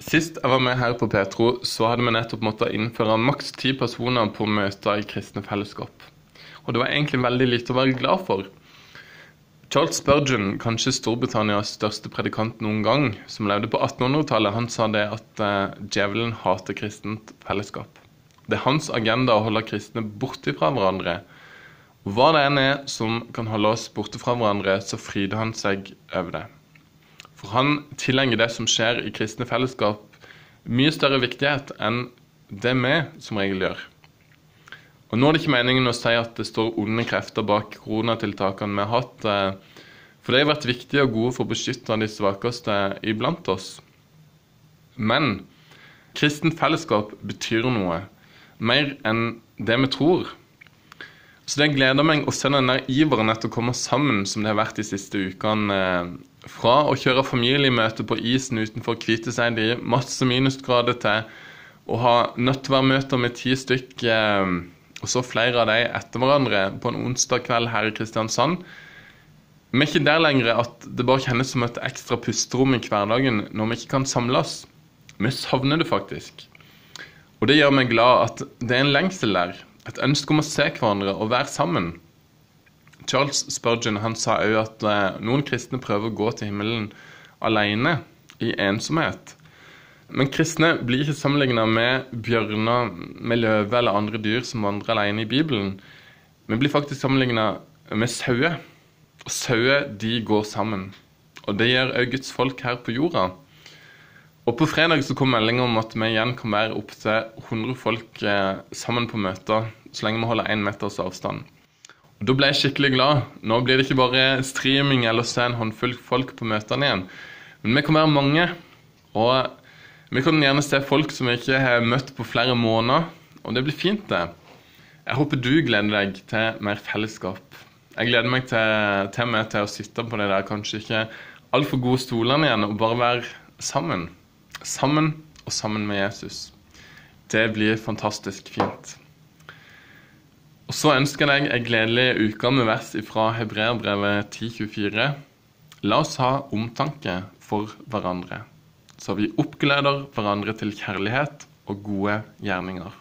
Sist jeg var med her på Petro, så hadde vi nettopp måttet innføre maks ti personer på møter i kristne fellesskap. Og det var egentlig veldig lite å være glad for. Charles Spurgeon, kanskje Storbritannias største predikant noen gang, som levde på 1800-tallet, han sa det at uh, djevelen hater kristent fellesskap. Det er hans agenda å holde kristne borte fra hverandre. Hva det enn er som kan holde oss borte fra hverandre, så fryder han seg over det. For han tilhenger det som skjer i kristne fellesskap, mye større viktighet enn det vi som regel gjør. Og Nå er det ikke meningen å si at det står onde krefter bak koronatiltakene vi har hatt, eh, for det har vært viktige og gode for å beskytte de svakeste iblant oss. Men kristent fellesskap betyr noe, mer enn det vi tror. Så det gleder meg å se den der iveren etter å komme sammen som det har vært de siste ukene, eh, fra å kjøre familiemøte på isen utenfor Kviteseid i masse minusgrader til å ha nøttværmøter med ti stykk, eh, og så flere av de etter hverandre på en onsdag kveld her i Kristiansand. Vi er ikke der lenger at det bare kjennes som et ekstra pusterom i hverdagen når vi ikke kan samles. Vi savner det faktisk. Og det gjør meg glad at det er en lengsel der. Et ønske om å se hverandre og være sammen. Charles Spurgeon han sa òg at eh, noen kristne prøver å gå til himmelen alene, i ensomhet. Men kristne blir ikke sammenligna med bjørner, med løver eller andre dyr som vandrer alene i Bibelen. Vi blir faktisk sammenligna med sauer. Og sauer de går sammen. Og det gjør òg Guds folk her på jorda. Og På fredag så kom meldinga om at vi igjen kan være opptil 100 folk eh, sammen på møter, så lenge vi holder én meters avstand. Da ble jeg skikkelig glad. Nå blir det ikke bare streaming eller å se en håndfull folk på møtene igjen. Men vi kan være mange. Og vi kan gjerne se folk som vi ikke har møtt på flere måneder. Og det blir fint, det. Jeg håper du gleder deg til mer fellesskap. Jeg gleder meg til, til, meg til å sitte på de der kanskje ikke altfor gode stolene igjen og bare være sammen. Sammen og sammen med Jesus. Det blir fantastisk fint. Og Så ønsker jeg deg ei gledelig uke med vers fra Hebreerbrevet 10.24. La oss ha omtanke for hverandre, så vi oppgleder hverandre til kjærlighet og gode gjerninger.